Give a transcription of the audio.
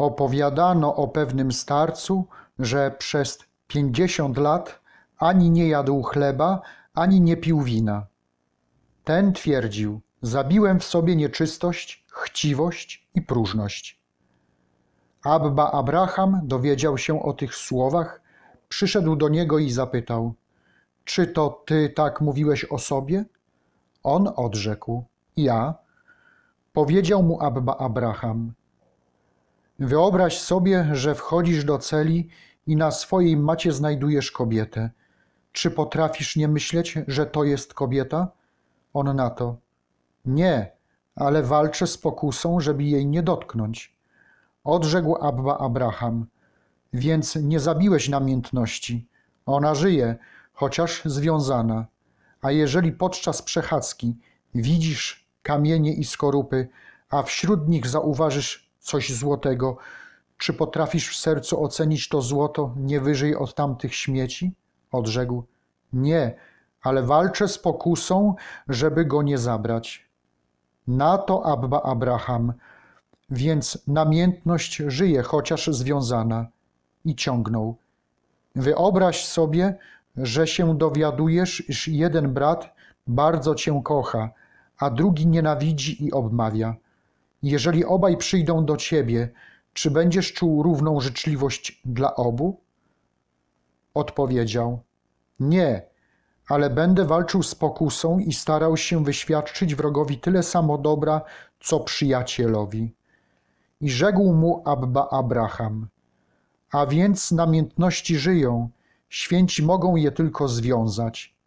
Opowiadano o pewnym starcu, że przez pięćdziesiąt lat ani nie jadł chleba, ani nie pił wina. Ten twierdził: Zabiłem w sobie nieczystość, chciwość i próżność. Abba Abraham dowiedział się o tych słowach, przyszedł do niego i zapytał: Czy to ty tak mówiłeś o sobie? On odrzekł: Ja. Powiedział mu Abba Abraham: Wyobraź sobie, że wchodzisz do celi i na swojej macie znajdujesz kobietę. Czy potrafisz nie myśleć, że to jest kobieta? On na to: Nie, ale walczę z pokusą, żeby jej nie dotknąć. Odrzekł Abba Abraham: Więc nie zabiłeś namiętności. Ona żyje, chociaż związana. A jeżeli podczas przechadzki widzisz kamienie i skorupy, a wśród nich zauważysz coś złotego, czy potrafisz w sercu ocenić to złoto nie wyżej od tamtych śmieci? Odrzekł: Nie, ale walczę z pokusą, żeby go nie zabrać. Na to Abba Abraham, więc namiętność żyje, chociaż związana. I ciągnął. Wyobraź sobie, że się dowiadujesz, iż jeden brat bardzo cię kocha, a drugi nienawidzi i obmawia. Jeżeli obaj przyjdą do ciebie, czy będziesz czuł równą życzliwość dla obu? Odpowiedział: Nie, ale będę walczył z pokusą i starał się wyświadczyć wrogowi tyle samo dobra, co przyjacielowi. I rzekł mu Abba Abraham: A więc namiętności żyją, święci mogą je tylko związać.